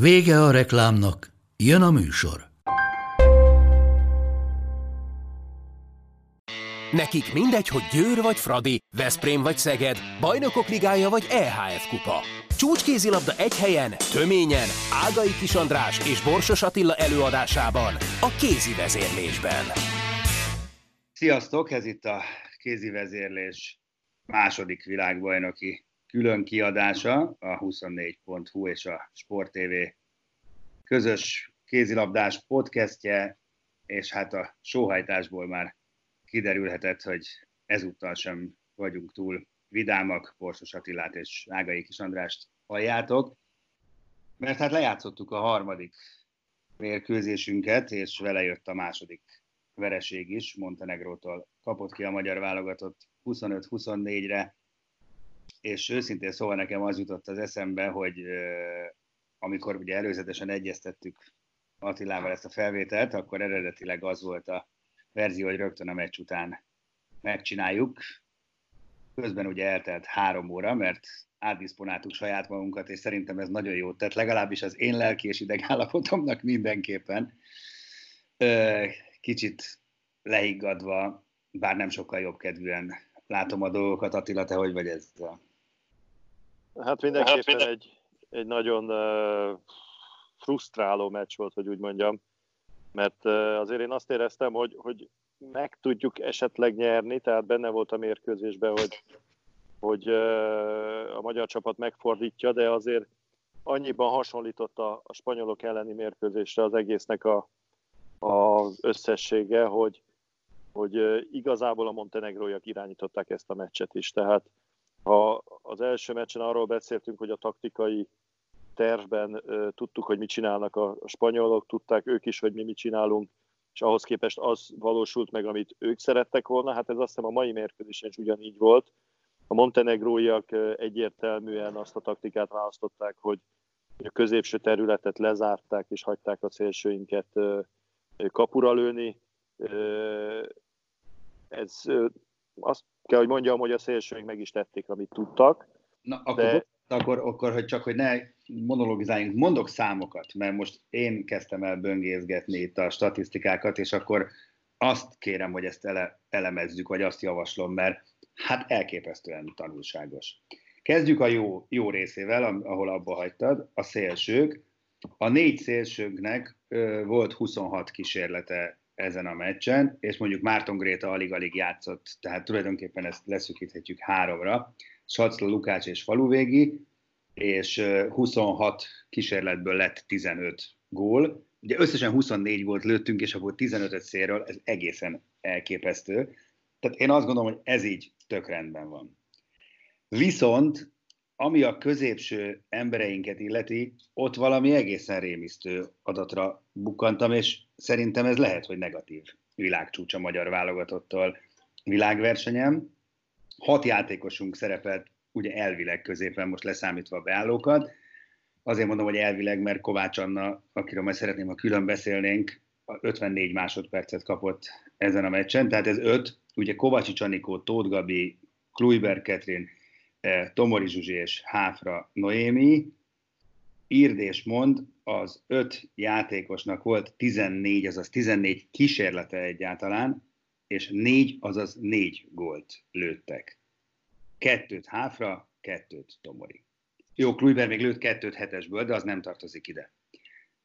Vége a reklámnak, jön a műsor. Nekik mindegy, hogy Győr vagy Fradi, Veszprém vagy Szeged, Bajnokok Ligája vagy EHF Kupa. Csúcskézilabda egy helyen, töményen, Ágai Kis András és Borsos Attila előadásában, a kézi vezérlésben. Sziasztok, ez itt a kézi vezérlés második világbajnoki külön kiadása, a 24.hu és a Sport TV közös kézilabdás podcastje, és hát a sóhajtásból már kiderülhetett, hogy ezúttal sem vagyunk túl vidámak, Borsos Attilát és Ágai Kis Andrást halljátok, mert hát lejátszottuk a harmadik mérkőzésünket, és vele jött a második vereség is, Montenegrótól kapott ki a magyar válogatott 25-24-re, és őszintén szóval nekem az jutott az eszembe, hogy amikor ugye előzetesen egyeztettük Attilával ezt a felvételt, akkor eredetileg az volt a verzió, hogy rögtön a meccs után megcsináljuk. Közben ugye eltelt három óra, mert átdiszponáltuk saját magunkat, és szerintem ez nagyon jót tett, legalábbis az én lelki és idegállapotomnak mindenképpen. Kicsit leiggadva, bár nem sokkal jobb kedvűen látom a dolgokat. Attila, te hogy vagy ezzel? Hát mindenképpen hát egy, egy nagyon uh, frusztráló meccs volt, hogy úgy mondjam, mert uh, azért én azt éreztem, hogy, hogy meg tudjuk esetleg nyerni, tehát benne volt a mérkőzésben, hogy, hogy uh, a magyar csapat megfordítja, de azért annyiban hasonlított a, a spanyolok elleni mérkőzésre az egésznek a, az összessége, hogy, hogy igazából a montenegróiak irányították ezt a meccset is. Tehát az első meccsen arról beszéltünk, hogy a taktikai tervben tudtuk, hogy mit csinálnak a, spanyolok, tudták ők is, hogy mi mit csinálunk, és ahhoz képest az valósult meg, amit ők szerettek volna. Hát ez azt hiszem a mai mérkőzésen is ugyanígy volt. A montenegróiak egyértelműen azt a taktikát választották, hogy a középső területet lezárták, és hagyták a szélsőinket kapura lőni. Ez azt kell, hogy mondjam, hogy a szélsőink meg is tették, amit tudtak. Na, akkor, de... akkor, akkor, hogy csak, hogy ne monologizáljunk, mondok számokat, mert most én kezdtem el böngészgetni itt a statisztikákat, és akkor azt kérem, hogy ezt ele, elemezzük, vagy azt javaslom, mert hát elképesztően tanulságos. Kezdjük a jó, jó részével, ahol abba hagytad, a szélsők. A négy szélsőknek ö, volt 26 kísérlete ezen a meccsen, és mondjuk Márton Gréta alig-alig játszott, tehát tulajdonképpen ezt leszűkíthetjük háromra. Sacla, Lukács és Faluvégi, és 26 kísérletből lett 15 gól. Ugye összesen 24 gólt lőttünk, és akkor 15 szélről, ez egészen elképesztő. Tehát én azt gondolom, hogy ez így tök rendben van. Viszont ami a középső embereinket illeti, ott valami egészen rémisztő adatra bukkantam, és szerintem ez lehet, hogy negatív világcsúcs a magyar válogatottól világversenyem. Hat játékosunk szerepelt ugye elvileg középen, most leszámítva a beállókat. Azért mondom, hogy elvileg, mert Kovács Anna, akiről majd szeretném, ha külön beszélnénk, 54 másodpercet kapott ezen a meccsen, tehát ez öt, ugye Kovácsi Csanikó, Tóth Gabi, Kluiber Ketrin, Tomori Zsuzsi és Háfra Noémi, írd és mond, az öt játékosnak volt 14, azaz 14 kísérlete egyáltalán, és négy, azaz négy gólt lőttek. Kettőt háfra, kettőt Tomori. Jó, Kluiber még lőtt kettőt hetesből, de az nem tartozik ide.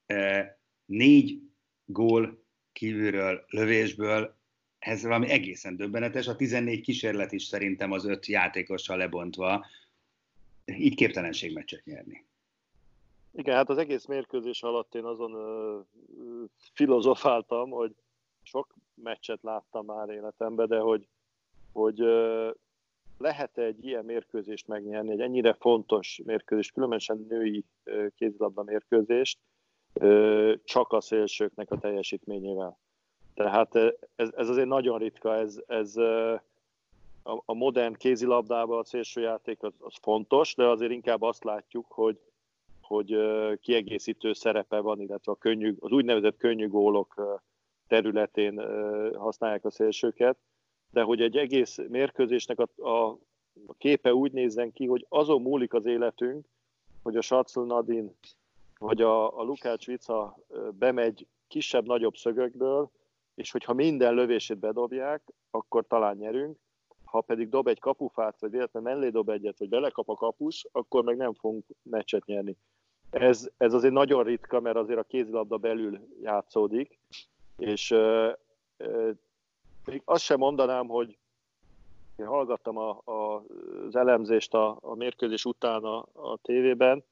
E, négy gól kívülről, lövésből, ez valami egészen döbbenetes. A 14 kísérlet is szerintem az öt játékossal lebontva így képtelenségmeccset nyerni. Igen, hát az egész mérkőzés alatt én azon uh, filozofáltam, hogy sok meccset láttam már életemben, de hogy, hogy lehet egy ilyen mérkőzést megnyerni, egy ennyire fontos mérkőzést, különösen női kézilabda mérkőzést, csak a szélsőknek a teljesítményével. Tehát ez, ez azért nagyon ritka, ez, ez a, a modern kézilabdában a szélsőjáték az, az fontos, de azért inkább azt látjuk, hogy, hogy kiegészítő szerepe van, illetve a könnyű, az úgynevezett könnyű gólok területén használják a szélsőket, de hogy egy egész mérkőzésnek a, a, a képe úgy nézzen ki, hogy azon múlik az életünk, hogy a Satszul Nadin vagy a, a Lukács Vica bemegy kisebb-nagyobb szögökből, és hogyha minden lövését bedobják, akkor talán nyerünk, ha pedig dob egy kapufát, vagy véletlenül mellé dob egyet, vagy belekap a kapus, akkor meg nem fogunk meccset nyerni. Ez, ez azért nagyon ritka, mert azért a kézilabda belül játszódik, és euh, euh, még azt sem mondanám, hogy én hallgattam a, a, az elemzést a, a mérkőzés után a, a tévében,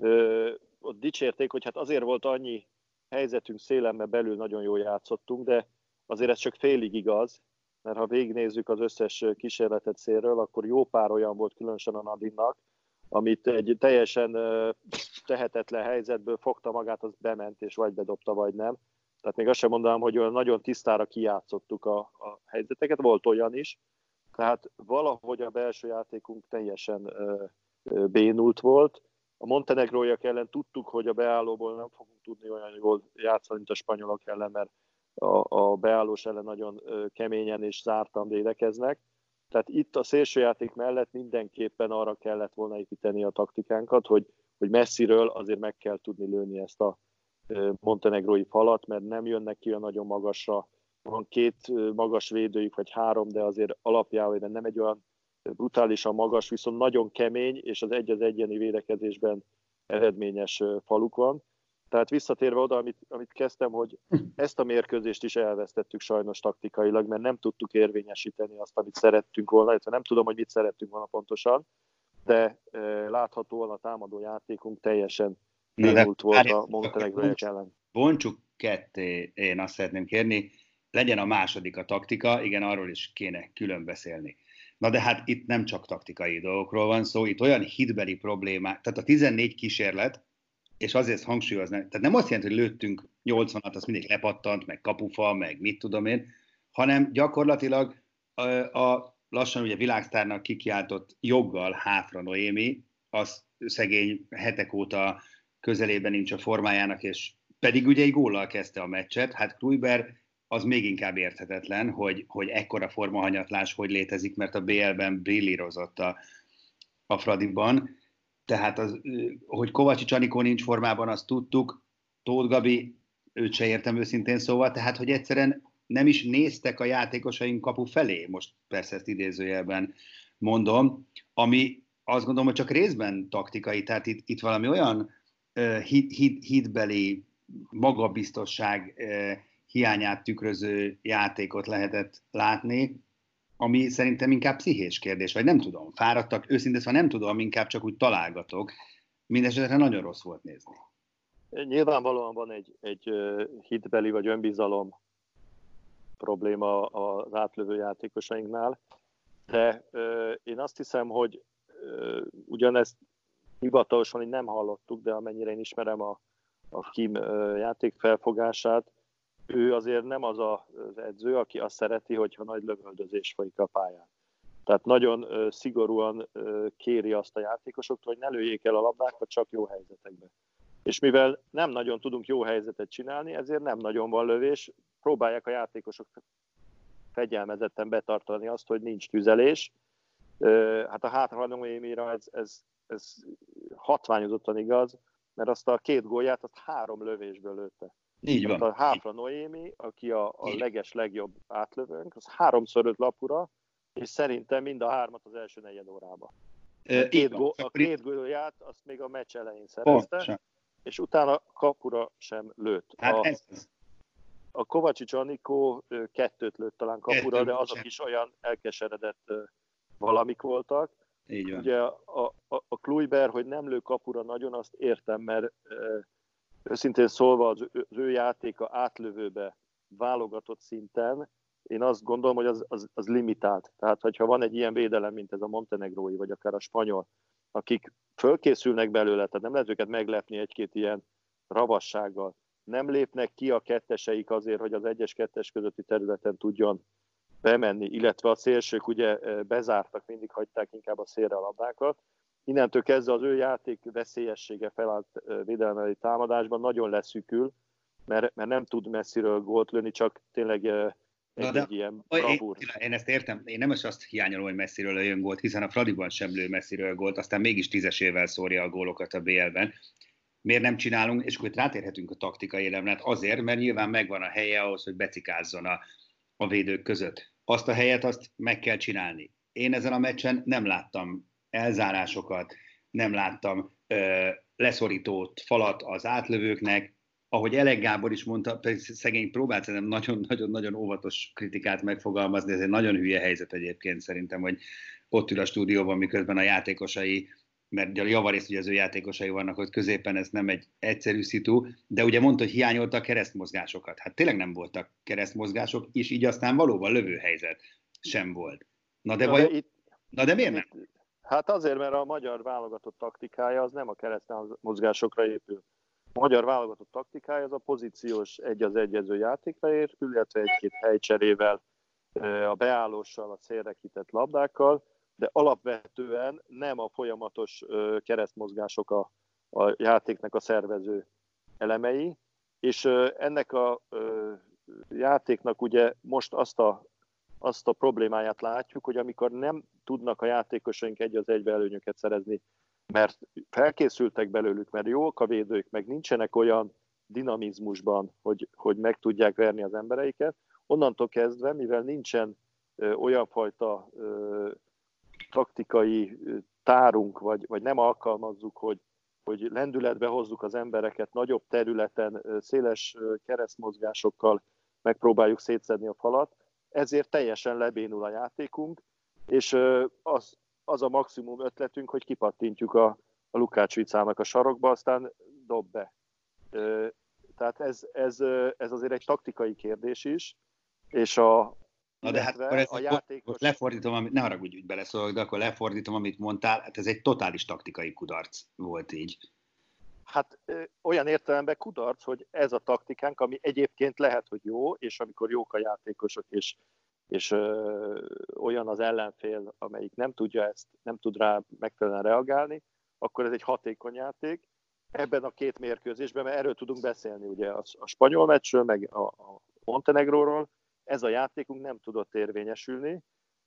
euh, ott dicsérték, hogy hát azért volt annyi helyzetünk szélen, mert belül nagyon jól játszottunk, de azért ez csak félig igaz, mert ha végignézzük az összes kísérletet szélről, akkor jó pár olyan volt, különösen a Nadinnak, amit egy teljesen tehetetlen helyzetből fogta magát, az bement, és vagy bedobta, vagy nem. Tehát még azt sem mondanám, hogy olyan nagyon tisztára kijátszottuk a, a helyzeteket, volt olyan is. Tehát valahogy a belső játékunk teljesen ö, ö, bénult volt. A montenegróiak ellen tudtuk, hogy a beállóból nem fogunk tudni olyan jól játszani, mint a spanyolok ellen, mert a, a beállós ellen nagyon keményen és zártan védekeznek. Tehát itt a szélsőjáték mellett mindenképpen arra kellett volna építeni a taktikánkat, hogy, hogy messziről azért meg kell tudni lőni ezt a montenegrói falat, mert nem jönnek ki a nagyon magasra. Van két magas védőjük, vagy három, de azért alapjában nem egy olyan brutálisan magas, viszont nagyon kemény, és az egy az egyeni védekezésben eredményes faluk van. Tehát visszatérve oda, amit, amit kezdtem, hogy ezt a mérkőzést is elvesztettük sajnos taktikailag, mert nem tudtuk érvényesíteni azt, amit szerettünk volna, illetve nem tudom, hogy mit szerettünk volna pontosan, de e, láthatóan a támadó játékunk teljesen nyílt volt a Montenegróiak ellen. Bontsuk ketté, én azt szeretném kérni, legyen a második a taktika, igen, arról is kéne külön beszélni. Na de hát itt nem csak taktikai dolgokról van szó, itt olyan hitbeli problémák, tehát a 14 kísérlet, és azért hangsúlyozni, tehát nem azt jelenti, hogy lőttünk 80-at, az mindig lepattant, meg kapufa, meg mit tudom én, hanem gyakorlatilag a, a lassan ugye világsztárnak kikiáltott joggal hátra Noémi, az szegény hetek óta közelében nincs a formájának, és pedig ugye egy góllal kezdte a meccset, hát Kluiber az még inkább érthetetlen, hogy, hogy ekkora formahanyatlás hogy létezik, mert a BL-ben brillírozott a, a Fradiban, tehát az, hogy Kovacsi Csanikó nincs formában, azt tudtuk, Tóth Gabi, őt se értem őszintén szóval, tehát hogy egyszerűen nem is néztek a játékosaink kapu felé, most persze ezt idézőjelben mondom, ami azt gondolom, hogy csak részben taktikai, tehát itt, itt valami olyan uh, hit, hit, hitbeli magabiztosság uh, hiányát tükröző játékot lehetett látni, ami szerintem inkább pszichés kérdés, vagy nem tudom, fáradtak, őszintén szóval nem tudom, inkább csak úgy találgatok. Mindenesetre nagyon rossz volt nézni. Nyilvánvalóan van egy, egy hitbeli vagy önbizalom probléma az átlövő játékosainknál, de én azt hiszem, hogy ugyanezt hivatalosan nem hallottuk, de amennyire én ismerem a, a Kim játékfelfogását, ő azért nem az az edző, aki azt szereti, hogyha nagy lövöldözés folyik a pályán. Tehát nagyon szigorúan kéri azt a játékosoktól, hogy ne lőjék el a labdákat csak jó helyzetekben. És mivel nem nagyon tudunk jó helyzetet csinálni, ezért nem nagyon van lövés, próbálják a játékosok fegyelmezetten betartani azt, hogy nincs tüzelés. Hát a hátrahanomémira ez, ez, ez hatványozottan igaz, mert azt a két gólját azt három lövésből lőtte. Így van. A Háfra Noémi, aki a, a leges legjobb átlövőnk, az háromszor öt lapura, és szerintem mind a hármat az első negyed órában. A két, gó, a két gólját azt még a meccs elején szerezte, Pontosan. és utána kapura sem lőtt. Hát a, ez, a Kovacsics Anikó kettőt lőtt talán kapura, Kettő, de azok is olyan elkeseredett valamik voltak. Így van. Ugye a, a, a Kluiber, hogy nem lő kapura nagyon, azt értem, mert őszintén szólva az, az ő játéka átlövőbe válogatott szinten, én azt gondolom, hogy az, az, az limitált. Tehát, hogyha van egy ilyen védelem, mint ez a montenegrói, vagy akár a spanyol, akik fölkészülnek belőle, tehát nem lehet őket meglepni egy-két ilyen ravassággal. Nem lépnek ki a ketteseik azért, hogy az egyes kettes közötti területen tudjon bemenni, illetve a szélsők ugye bezártak, mindig hagyták inkább a szélre a labdákat. Innentől kezdve az ő játék veszélyessége felállt védelmeli támadásban nagyon leszűkül, mert, mert nem tud messziről gólt lőni, csak tényleg egy, de, egy ilyen bravúr. Én, én, ezt értem, én nem is azt hiányolom, hogy messziről lőjön gólt, hiszen a Fradiban sem lő messziről gólt, aztán mégis tízesével szórja a gólokat a BL-ben. Miért nem csinálunk, és akkor itt rátérhetünk a taktikai elemre, azért, mert nyilván megvan a helye ahhoz, hogy becikázzon a, a védők között. Azt a helyet azt meg kell csinálni. Én ezen a meccsen nem láttam elzárásokat, nem láttam ö, leszorítót falat az átlövőknek, ahogy Elek Gábor is mondta, szegény próbált szerintem nagyon-nagyon óvatos kritikát megfogalmazni, ez egy nagyon hülye helyzet egyébként szerintem, hogy ott ül a stúdióban, miközben a játékosai, mert javarészt ugye az ő játékosai vannak ott középen, ez nem egy egyszerű szitu, de ugye mondta, hogy hiányolta a keresztmozgásokat. Hát tényleg nem voltak keresztmozgások, és így aztán valóban lövőhelyzet sem volt. Na de, Na de, itt, na de miért itt, nem? Hát azért, mert a magyar válogatott taktikája az nem a keresztmozgásokra épül. Magyar válogatott taktikája az a pozíciós egy az egyező játékra épül, illetve egy-két helycserével, a beállóssal, a szélre kitett labdákkal, de alapvetően nem a folyamatos keresztmozgások a, a játéknak a szervező elemei, és ennek a játéknak ugye most azt a, azt a problémáját látjuk, hogy amikor nem tudnak a játékosaink egy az egybe előnyöket szerezni mert felkészültek belőlük, mert jók a védők, meg nincsenek olyan dinamizmusban, hogy, hogy meg tudják verni az embereiket. Onnantól kezdve, mivel nincsen ö, olyan fajta ö, taktikai ö, tárunk, vagy, vagy nem alkalmazzuk, hogy, hogy lendületbe hozzuk az embereket nagyobb területen, széles keresztmozgásokkal megpróbáljuk szétszedni a falat, ezért teljesen lebénul a játékunk, és az, az a maximum ötletünk, hogy kipattintjuk a, a Lukács Vicának a sarokba, aztán dob be. Tehát ez, ez, ez azért egy taktikai kérdés is, és a, Na de hát akkor ez a játékos... lefordítom, amit, ne haragudj, hogy beleszólok, de akkor lefordítom, amit mondtál, hát ez egy totális taktikai kudarc volt így. Hát olyan értelemben kudarc, hogy ez a taktikánk, ami egyébként lehet, hogy jó, és amikor jók a játékosok, és és ö, olyan az ellenfél, amelyik nem tudja ezt, nem tud rá megfelelően reagálni, akkor ez egy hatékony játék. Ebben a két mérkőzésben, mert erről tudunk beszélni, ugye a, a spanyol meccsről, meg a, a Montenegróról, ez a játékunk nem tudott érvényesülni.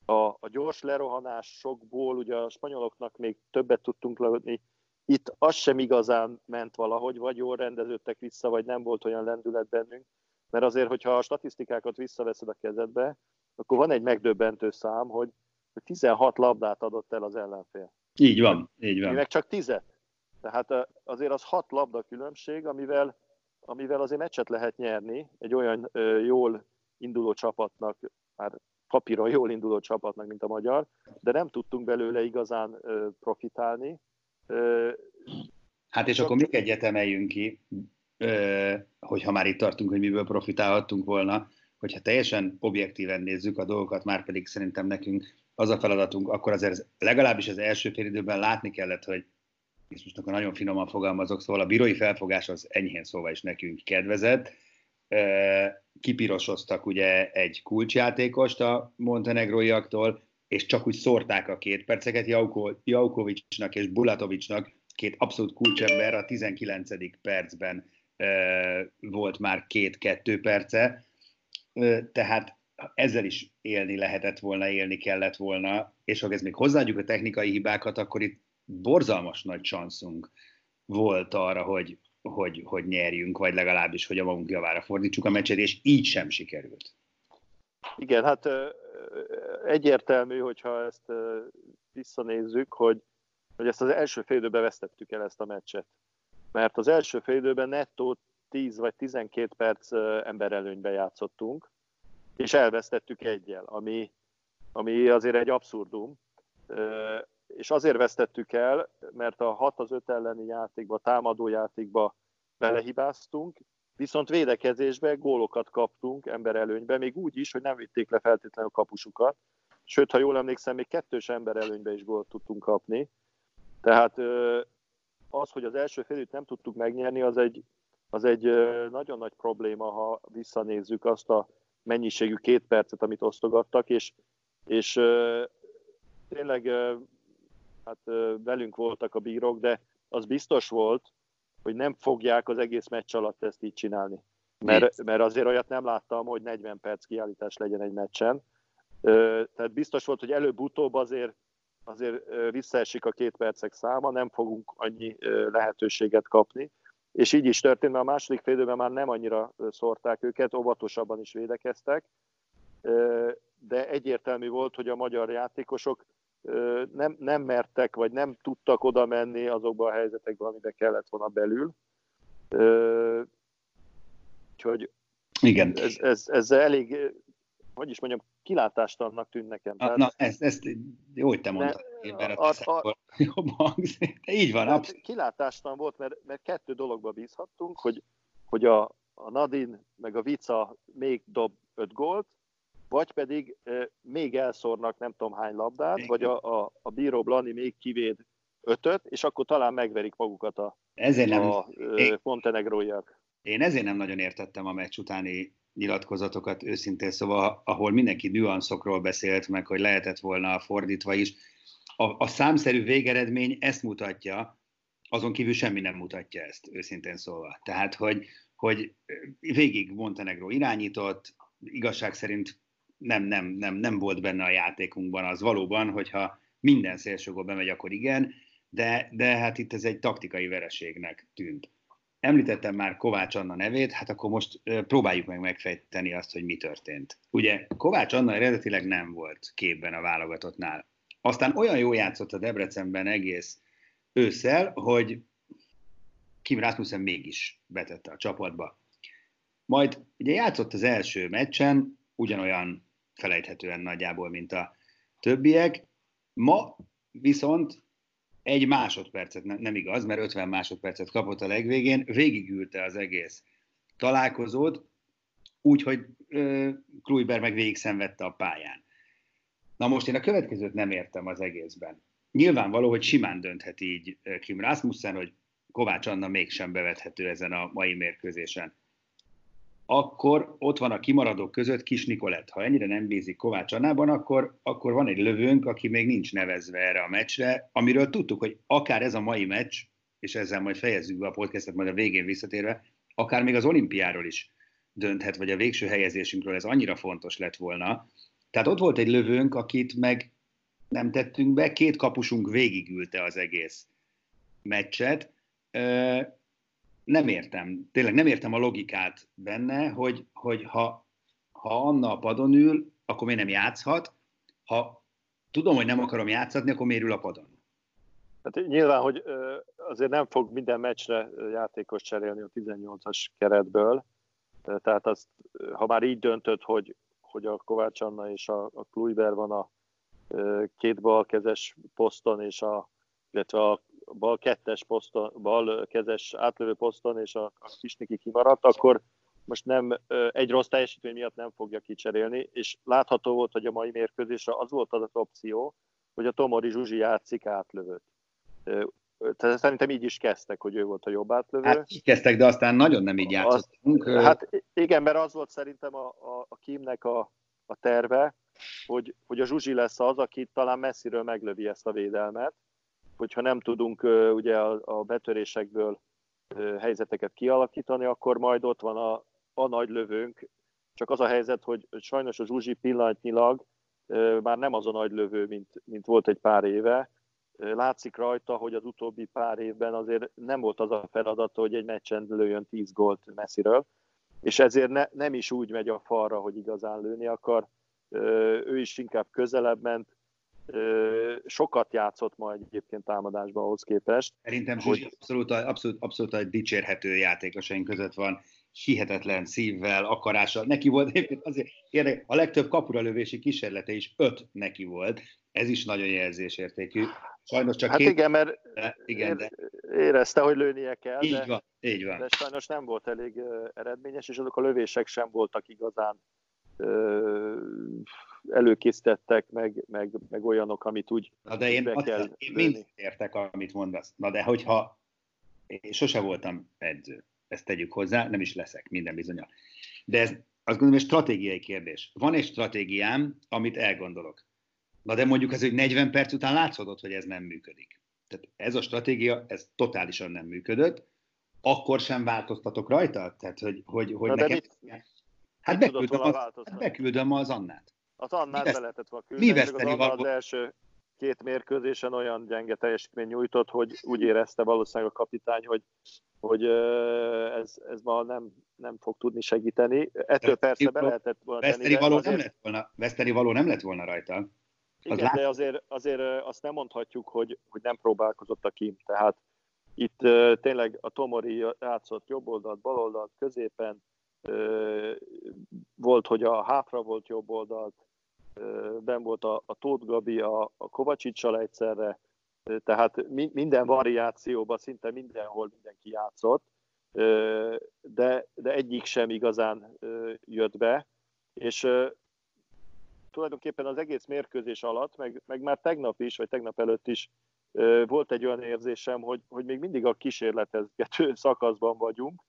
A, a gyors lerohanásokból, ugye a spanyoloknak még többet tudtunk lövni, itt az sem igazán ment valahogy, vagy jól rendeződtek vissza, vagy nem volt olyan lendület bennünk, mert azért, hogyha a statisztikákat visszaveszed a kezedbe, akkor van egy megdöbbentő szám, hogy 16 labdát adott el az ellenfél. Így van, így van. Mi meg csak 10 Tehát azért az 6 labda különbség, amivel, amivel azért meccset lehet nyerni egy olyan jól induló csapatnak, már papíron jól induló csapatnak, mint a magyar, de nem tudtunk belőle igazán profitálni. Hát és akkor még egyet emeljünk ki, hogyha már itt tartunk, hogy miből profitálhattunk volna hogyha teljesen objektíven nézzük a dolgokat, már pedig szerintem nekünk az a feladatunk, akkor azért legalábbis az első fél időben látni kellett, hogy és most akkor nagyon finoman fogalmazok, szóval a bírói felfogás az enyhén szóval is nekünk kedvezett. Kipirosoztak ugye egy kulcsjátékost a montenegróiaktól, és csak úgy szórták a két perceket Jauko, Jaukovicsnak és Bulatovicsnak, két abszolút kulcsember a 19. percben volt már két-kettő perce, tehát ezzel is élni lehetett volna, élni kellett volna, és ha ez még hozzáadjuk a technikai hibákat, akkor itt borzalmas nagy csanszunk volt arra, hogy, hogy, hogy nyerjünk, vagy legalábbis, hogy a magunk javára fordítsuk a meccset, és így sem sikerült. Igen, hát egyértelmű, hogyha ezt visszanézzük, hogy, hogy ezt az első félidőben vesztettük el ezt a meccset. Mert az első félidőben nettó 10 vagy 12 perc emberelőnybe játszottunk, és elvesztettük egyel, ami, ami azért egy abszurdum. És azért vesztettük el, mert a 6 az 5 elleni játékba, támadó játékba belehibáztunk, viszont védekezésben gólokat kaptunk emberelőnybe, még úgy is, hogy nem vitték le feltétlenül kapusukat, sőt, ha jól emlékszem, még kettős emberelőnybe is gólt tudtunk kapni. Tehát az, hogy az első félőt nem tudtuk megnyerni, az egy, az egy nagyon nagy probléma, ha visszanézzük azt a mennyiségű két percet, amit osztogattak, és, és tényleg hát velünk voltak a bírók, de az biztos volt, hogy nem fogják az egész meccs alatt ezt így csinálni. Mert, mert azért olyat nem láttam, hogy 40 perc kiállítás legyen egy meccsen. Tehát biztos volt, hogy előbb-utóbb azért, azért visszaesik a két percek száma, nem fogunk annyi lehetőséget kapni. És így is történt, mert a második félidőben már nem annyira szórták őket, óvatosabban is védekeztek, de egyértelmű volt, hogy a magyar játékosok nem, nem mertek, vagy nem tudtak oda menni azokba a helyzetekbe, amiben kellett volna belül. Úgyhogy Igen. Ez, ez, ez elég, hogy is mondjam, kilátástalannak tűnt nekem. Tehát, na, ezt, ezt jó, hogy te mondtad. Ne, a, a, a, jobb hangzik. Így van, hát abszolút. Kilátástalan volt, mert, mert kettő dologba bízhattunk, hogy, hogy a, a Nadin meg a Vica még dob öt gólt, vagy pedig még elszórnak nem tudom hány labdát, Igen. vagy a, a, a bíró Blani még kivéd ötöt, és akkor talán megverik magukat a, ezért nem, a én, montenegróiak. Én ezért nem nagyon értettem a meccs utáni nyilatkozatokat őszintén, szóval ahol mindenki nüanszokról beszélt, meg hogy lehetett volna fordítva is. A, a számszerű végeredmény ezt mutatja, azon kívül semmi nem mutatja ezt, őszintén szólva. Tehát, hogy, hogy végig Montenegro irányított, igazság szerint nem, nem, nem, nem volt benne a játékunkban az valóban, hogyha minden szélsőgól bemegy, akkor igen, de, de hát itt ez egy taktikai vereségnek tűnt. Említettem már Kovács Anna nevét, hát akkor most próbáljuk meg megfejteni azt, hogy mi történt. Ugye Kovács Anna eredetileg nem volt képben a válogatottnál. Aztán olyan jó játszott a Debrecenben egész ősszel, hogy Kim Rasmussen mégis betette a csapatba. Majd ugye játszott az első meccsen, ugyanolyan felejthetően nagyjából, mint a többiek. Ma viszont egy másodpercet, nem, igaz, mert 50 másodpercet kapott a legvégén, végigülte az egész találkozót, úgyhogy Kluiber meg végig szenvedte a pályán. Na most én a következőt nem értem az egészben. Nyilvánvaló, hogy simán dönthet így Kim Rasmussen, hogy Kovács Anna mégsem bevethető ezen a mai mérkőzésen akkor ott van a kimaradók között Kis Nikolett. Ha ennyire nem bízik Kovács Annában, akkor, akkor van egy lövőnk, aki még nincs nevezve erre a meccsre, amiről tudtuk, hogy akár ez a mai meccs, és ezzel majd fejezzük be a podcastet, majd a végén visszatérve, akár még az olimpiáról is dönthet, vagy a végső helyezésünkről ez annyira fontos lett volna. Tehát ott volt egy lövőnk, akit meg nem tettünk be, két kapusunk végigülte az egész meccset nem értem, tényleg nem értem a logikát benne, hogy, hogy ha, ha Anna a padon ül, akkor miért nem játszhat, ha tudom, hogy nem akarom játszatni, akkor miért ül a padon? Hát nyilván, hogy azért nem fog minden meccsre játékos cserélni a 18-as keretből, tehát azt, ha már így döntött, hogy, hogy a Kovács Anna és a, a Kluiber van a két balkezes poszton, és a, illetve a bal kettes poszton, bal kezes átlövő poszton, és a, a Kisniki kimaradt, akkor most nem egy rossz teljesítmény miatt nem fogja kicserélni, és látható volt, hogy a mai mérkőzésre az volt az, az opció, hogy a Tomori Zsuzsi játszik átlövőt. Tehát szerintem így is kezdtek, hogy ő volt a jobb átlövő. Hát így kezdtek, de aztán nagyon nem így játszottunk. Hát igen, mert az volt szerintem a, a, a Kimnek a, a terve, hogy, hogy a Zsuzsi lesz az, aki talán messziről meglövi ezt a védelmet, hogyha nem tudunk ugye a, a betörésekből helyzeteket kialakítani, akkor majd ott van a, a nagy lövőnk. Csak az a helyzet, hogy sajnos a Zsuzsi pillanatnyilag már nem az a nagy lövő, mint, mint volt egy pár éve. Látszik rajta, hogy az utóbbi pár évben azért nem volt az a feladata, hogy egy meccsen lőjön 10 gólt messziről, és ezért ne, nem is úgy megy a falra, hogy igazán lőni akar. Ő is inkább közelebb ment, sokat játszott majd egyébként támadásban ahhoz képest. Szerintem hogy... abszolút, abszolút, abszolút a dicsérhető játékosaink között van, hihetetlen szívvel, akarással. Neki volt egyébként azért érdekes, a legtöbb kapura lövési kísérlete is öt neki volt. Ez is nagyon jelzésértékű. Sajnos csak Hát két... igen, mert de, igen, de... érezte, hogy lőnie kell, így de, van, így van. de sajnos nem volt elég eredményes, és azok a lövések sem voltak igazán előkészítettek, meg, meg, meg olyanok, amit úgy Na de én, be azt, kell én mind értek, amit mondasz. Na de hogyha én sose voltam edző, ezt tegyük hozzá, nem is leszek minden bizonyal. De ez azt gondolom, hogy stratégiai kérdés. Van egy stratégiám, amit elgondolok. Na de mondjuk az, hogy 40 perc után látszódott, hogy ez nem működik. Tehát ez a stratégia, ez totálisan nem működött. Akkor sem változtatok rajta? Tehát, hogy, hogy, hogy Na de nekem... mit- hát beküldöm, az, változtatni? beküldöm az Annát. Az Annát Mi be lehetett volna mi küldeni, csak az Anna az való- első két mérkőzésen olyan gyenge teljesítmény nyújtott, hogy úgy érezte valószínűleg a kapitány, hogy, hogy ez, ez ma nem, nem fog tudni segíteni. Ettől persze be lehetett volna Veszteni való, azért- nem lett volna, veszteni való nem lett volna rajta. Az Igen, lát- de azért, azért azt nem mondhatjuk, hogy, hogy nem próbálkozott a Kim. Tehát itt tényleg a Tomori játszott jobb oldalt, bal oldalt, középen, volt, hogy a hátra volt jobb oldalt, ben volt a, a Tóth Gabi, a, a Kovacsicsal egyszerre, tehát mi, minden variációban, szinte mindenhol mindenki játszott, de, de egyik sem igazán jött be, és tulajdonképpen az egész mérkőzés alatt, meg, meg már tegnap is, vagy tegnap előtt is volt egy olyan érzésem, hogy, hogy még mindig a kísérletezgető szakaszban vagyunk.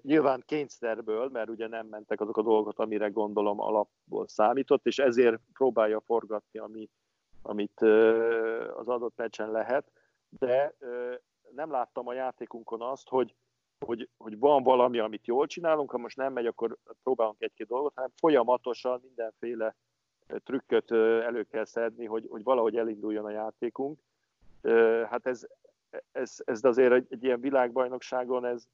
Nyilván kényszerből, mert ugye nem mentek azok a dolgok, amire gondolom alapból számított, és ezért próbálja forgatni, ami, amit az adott meccsen lehet, de nem láttam a játékunkon azt, hogy, hogy, hogy van valami, amit jól csinálunk, ha most nem megy, akkor próbálunk egy-két dolgot, hanem folyamatosan mindenféle trükköt elő kell szedni, hogy, hogy valahogy elinduljon a játékunk. Hát ez, ez, ez azért egy, egy ilyen világbajnokságon ez,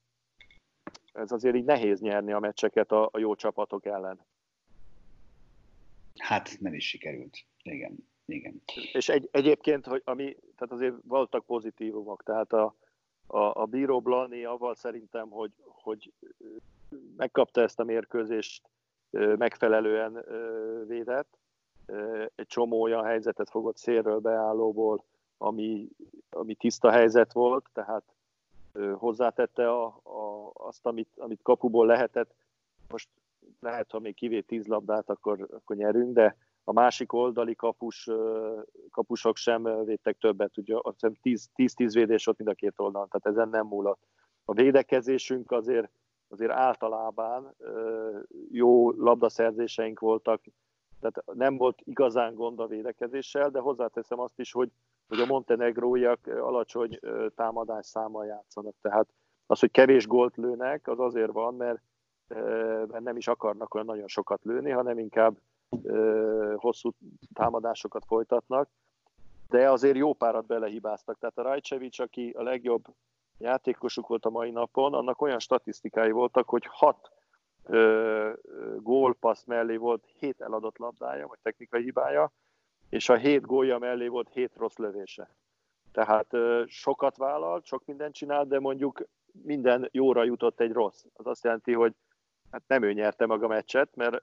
ez azért így nehéz nyerni a meccseket a, a jó csapatok ellen. Hát nem is sikerült. Igen, igen. És egy, egyébként, hogy ami, tehát azért voltak pozitívumok, tehát a, a, a bíró Blani avval szerintem, hogy, hogy megkapta ezt a mérkőzést, megfelelően védett, egy csomó olyan helyzetet fogott szélről beállóból, ami, ami tiszta helyzet volt, tehát hozzátette a, a, azt, amit, amit kapuból lehetett. Most lehet, ha még kivét tíz labdát, akkor, akkor nyerünk, de a másik oldali kapus, kapusok sem védtek többet, ugye azt hiszem 10-10 védés ott mind a két oldalon, tehát ezen nem múlott. A védekezésünk azért, azért általában jó labdaszerzéseink voltak, tehát nem volt igazán gond a védekezéssel, de hozzáteszem azt is, hogy, hogy a montenegróiak alacsony támadás számmal játszanak. Tehát az, hogy kevés gólt lőnek, az azért van, mert, mert nem is akarnak olyan nagyon sokat lőni, hanem inkább hosszú támadásokat folytatnak, de azért jó párat belehibáztak. Tehát a Rajcevics, aki a legjobb játékosuk volt a mai napon, annak olyan statisztikái voltak, hogy hat gólpassz mellé volt hét eladott labdája, vagy technikai hibája, és a hét gólja mellé volt hét rossz lövése. Tehát sokat vállalt, sok mindent csinált, de mondjuk minden jóra jutott egy rossz. Az azt jelenti, hogy hát nem ő nyerte meg a meccset, mert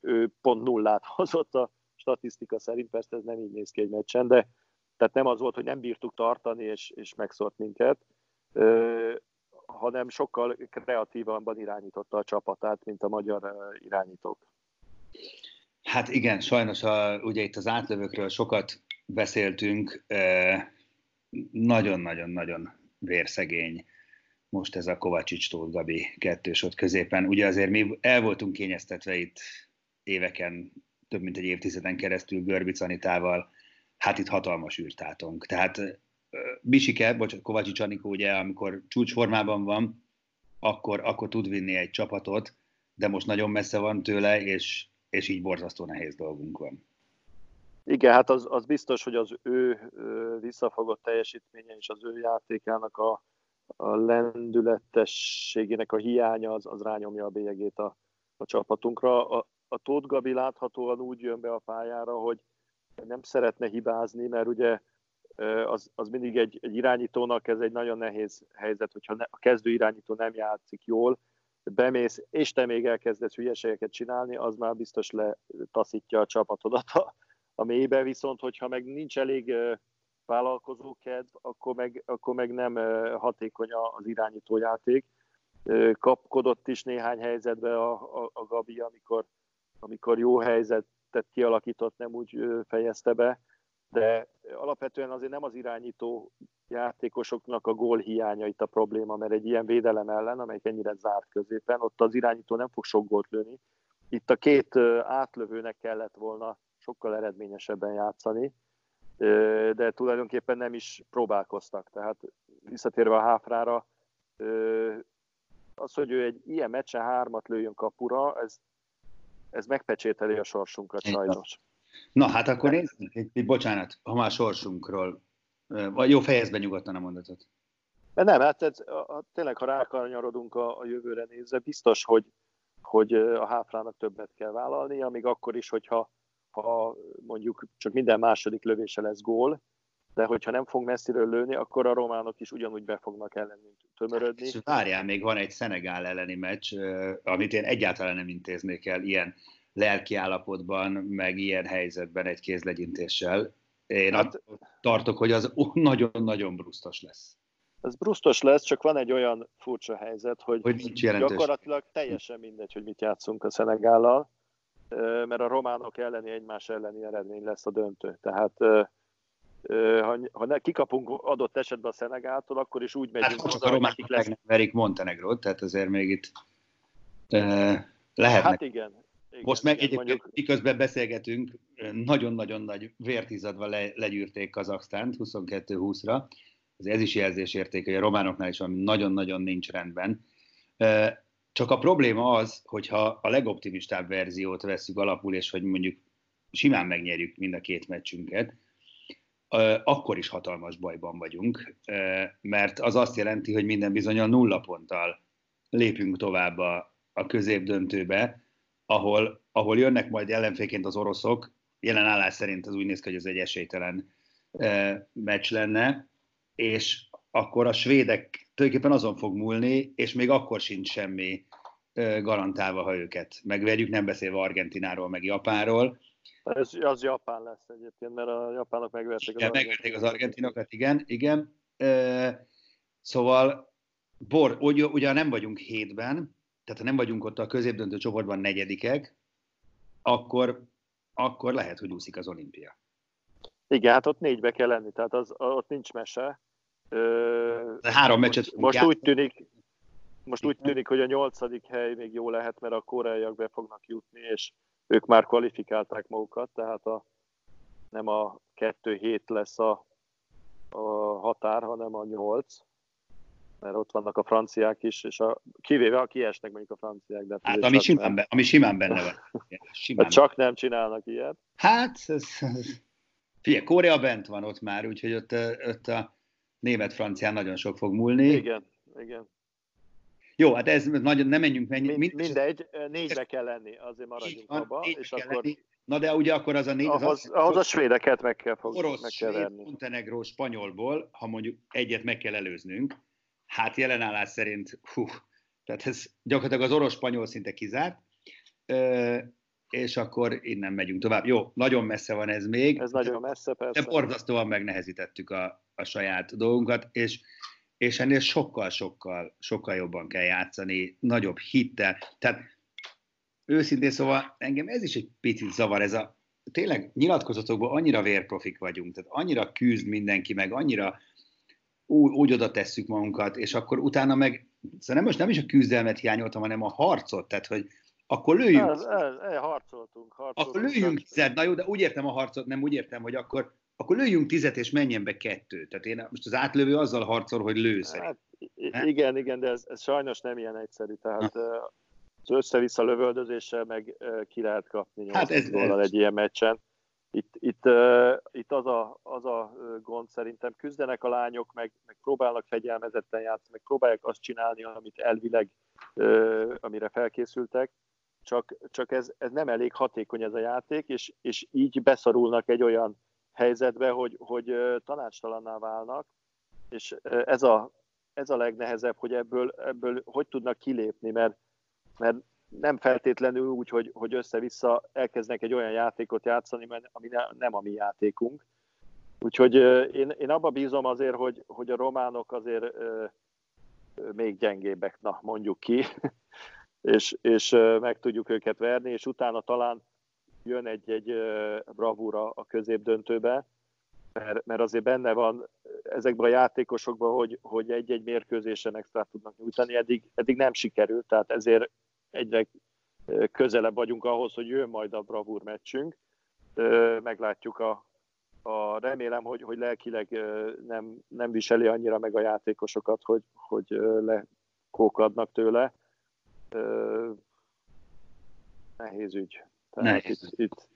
ő pont nullát hozott a statisztika szerint, persze ez nem így néz ki egy meccsen, de tehát nem az volt, hogy nem bírtuk tartani, és, és megszórt minket, hanem sokkal kreatívabban irányította a csapatát, mint a magyar irányítók. Hát igen, sajnos a, ugye itt az átlövőkről sokat beszéltünk, nagyon-nagyon-nagyon vérszegény most ez a Kovacsics Tóth Gabi kettős ott középen. Ugye azért mi el voltunk kényeztetve itt éveken, több mint egy évtizeden keresztül Görbic Anitával, hát itt hatalmas űrtátunk. Tehát eh, Bisike, bocsánat, Kovacsics Anikó ugye, amikor csúcsformában van, akkor, akkor tud vinni egy csapatot, de most nagyon messze van tőle, és, és így borzasztó nehéz dolgunk van. Igen, hát az, az biztos, hogy az ő visszafogott teljesítménye és az ő játékának a, a lendületességének a hiánya az, az rányomja a bélyegét a, a csapatunkra. A, a Tóth Gabi láthatóan úgy jön be a pályára, hogy nem szeretne hibázni, mert ugye az, az mindig egy, egy irányítónak ez egy nagyon nehéz helyzet, hogyha ne, a kezdő irányító nem játszik jól, bemész, és te még elkezdesz hülyeségeket csinálni, az már biztos letaszítja a csapatodat a, a mélybe, viszont hogyha meg nincs elég vállalkozókedv, akkor meg, akkor meg nem hatékony az irányítójáték. Kapkodott is néhány helyzetbe a, a, a Gabi, amikor, amikor jó helyzetet kialakított, nem úgy fejezte be, de alapvetően azért nem az irányító játékosoknak a gól hiánya itt a probléma, mert egy ilyen védelem ellen, amelyik ennyire zárt középen, ott az irányító nem fog sok gólt lőni. Itt a két átlövőnek kellett volna sokkal eredményesebben játszani, de tulajdonképpen nem is próbálkoztak. Tehát visszatérve a háfrára, az, hogy ő egy ilyen meccsen hármat lőjön kapura, ez, ez megpecsételi a sorsunkat sajnos. Na hát akkor én, bocsánat, ha már sorsunkról, vagy jó, fejezd be nyugodtan a mondatot. De nem, hát ez, a, tényleg, ha rákanyarodunk a, a jövőre nézve, biztos, hogy, hogy a háfrának többet kell vállalni, amíg akkor is, hogyha ha mondjuk csak minden második lövése lesz gól, de hogyha nem fog messziről lőni, akkor a románok is ugyanúgy be fognak ellenünk tömörödni. És várjál, még van egy Szenegál elleni meccs, amit én egyáltalán nem intéznék el ilyen lelki állapotban, meg ilyen helyzetben egy kézlegyintéssel. Én hát, tartok, hogy az nagyon-nagyon brusztos lesz. Ez brusztos lesz, csak van egy olyan furcsa helyzet, hogy, hogy nincs gyakorlatilag teljesen mindegy, hogy mit játszunk a Szenegállal, mert a románok elleni egymás elleni eredmény lesz a döntő. Tehát ha, ha ne, kikapunk adott esetben a Szenegáltól, akkor is úgy megyünk. Hát csak a románok lesz... nem verik Montenegrót, tehát azért még itt uh, lehetnek. Hát igen, igen, Most meg egyébként mondjuk... miközben beszélgetünk, nagyon-nagyon nagy vértizadva le, legyűrték Kazaksztánt 22-20-ra. Ez is jelzésérték, hogy a románoknál is van nagyon-nagyon nincs rendben. Csak a probléma az, hogyha a legoptimistább verziót veszük alapul, és hogy mondjuk simán megnyerjük mind a két meccsünket, akkor is hatalmas bajban vagyunk, mert az azt jelenti, hogy minden bizonyal nulla ponttal lépünk tovább a, a középdöntőbe, ahol, ahol jönnek majd ellenféként az oroszok, jelen állás szerint az úgy néz ki, hogy ez egy esélytelen meccs lenne, és akkor a svédek tulajdonképpen azon fog múlni, és még akkor sincs semmi garantálva, ha őket megverjük, nem beszélve Argentináról, meg Japánról. Ez, az Japán lesz egyébként, mert a japánok megverték az, igen, megverték az argentinokat, igen, igen. E, szóval, Bor, ugye, ugye nem vagyunk hétben, tehát ha nem vagyunk ott a középdöntő csoportban negyedikek, akkor, akkor lehet, hogy úszik az olimpia. Igen, hát ott négybe kell lenni, tehát az, ott nincs mese. De három meccset most, most úgy tűnik, most úgy tűnik, hogy a nyolcadik hely még jó lehet, mert a koreaiak be fognak jutni, és ők már kvalifikálták magukat, tehát a, nem a kettő hét lesz a, a határ, hanem a nyolc mert ott vannak a franciák is, és a, kivéve a kiesnek mondjuk a franciák. De hát ami simán, be, ami simán benne van. Simán. Hát csak nem csinálnak ilyet. Hát, ez, figyelj, Korea bent van ott már, úgyhogy ott, ott a német-francián nagyon sok fog múlni. Igen, igen. Jó, hát ez nagyon, nem menjünk, menjünk. Mind, mindegy, négybe kell lenni, azért maradjunk abba, és akkor... Lenni. Na de ugye akkor az a négy... Ahhoz, az, ahhoz a svédeket meg kell fogni. Orosz, meg kell svéd, Montenegró, spanyolból, ha mondjuk egyet meg kell előznünk, Hát jelenállás szerint, hú, tehát ez gyakorlatilag az orosz-spanyol szinte kizárt, és akkor innen megyünk tovább. Jó, nagyon messze van ez még. Ez nagyon messze, persze. De borzasztóan megnehezítettük a, a saját dolgunkat, és, és ennél sokkal-sokkal sokkal jobban kell játszani, nagyobb hittel. Tehát őszintén szóval engem ez is egy picit zavar, ez a tényleg nyilatkozatokban annyira vérprofik vagyunk, tehát annyira küzd mindenki, meg annyira úgy, úgy oda tesszük magunkat, és akkor utána meg, szóval nem, most nem is a küzdelmet hiányoltam, hanem a harcot, tehát hogy akkor lőjünk. Ez, ez, ez, harcoltunk, harcoltunk. Akkor lőjünk tizet, na jó, de úgy értem a harcot, nem úgy értem, hogy akkor, akkor lőjünk tizet, és menjen be kettő. Tehát én most az átlövő azzal harcol, hogy lő hát, Igen, igen, de ez, ez sajnos nem ilyen egyszerű. Tehát ha. az össze-vissza lövöldözéssel meg ki lehet kapni hát ez, ez, egy ilyen meccsen itt, itt, itt az, a, az a gond szerintem, küzdenek a lányok, meg, meg próbálnak fegyelmezetten játszani, meg próbálják azt csinálni, amit elvileg, amire felkészültek, csak, csak ez, ez nem elég hatékony ez a játék, és, és így beszorulnak egy olyan helyzetbe, hogy, hogy tanácstalanná válnak, és ez a, ez a legnehezebb, hogy ebből, ebből hogy tudnak kilépni, mert, mert nem feltétlenül úgy, hogy, hogy össze-vissza elkezdnek egy olyan játékot játszani, ami ne, nem a mi játékunk, Úgyhogy én, én abba bízom azért, hogy, hogy a románok azért még gyengébbek, na mondjuk ki, és, és meg tudjuk őket verni, és utána talán jön egy-egy bravúra a középdöntőbe, mert, mert azért benne van ezekben a játékosokban, hogy, hogy egy-egy mérkőzésen extra tudnak nyújtani, eddig, eddig nem sikerült, tehát ezért egyre közelebb vagyunk ahhoz, hogy jön majd a bravúr meccsünk. Meglátjuk a, a remélem, hogy, hogy lelkileg nem, nem viseli annyira meg a játékosokat, hogy, hogy lekókadnak tőle. Nehéz ügy. Tehát Nehéz. itt, itt,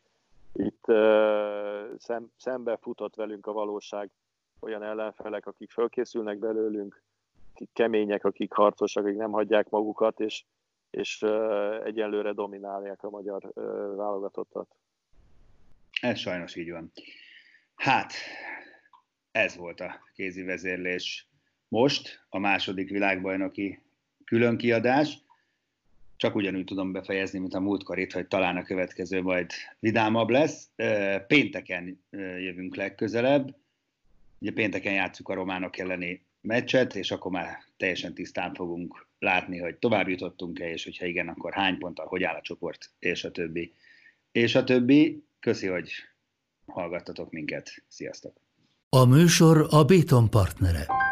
itt szem, szembe futott velünk a valóság olyan ellenfelek, akik fölkészülnek belőlünk, akik kemények, akik harcosak, akik nem hagyják magukat, és, és egyenlőre dominálják a magyar válogatottat. Ez sajnos így van. Hát, ez volt a kézi vezérlés most, a második világbajnoki különkiadás. Csak ugyanúgy tudom befejezni, mint a múltkor itt, hogy talán a következő majd vidámabb lesz. Pénteken jövünk legközelebb. Ugye pénteken játszuk a románok elleni meccset, és akkor már teljesen tisztán fogunk látni, hogy tovább jutottunk-e, és hogyha igen, akkor hány ponttal, hogy áll a csoport, és a többi. És a többi. Köszi, hogy hallgattatok minket. Sziasztok! A műsor a Béton partnere.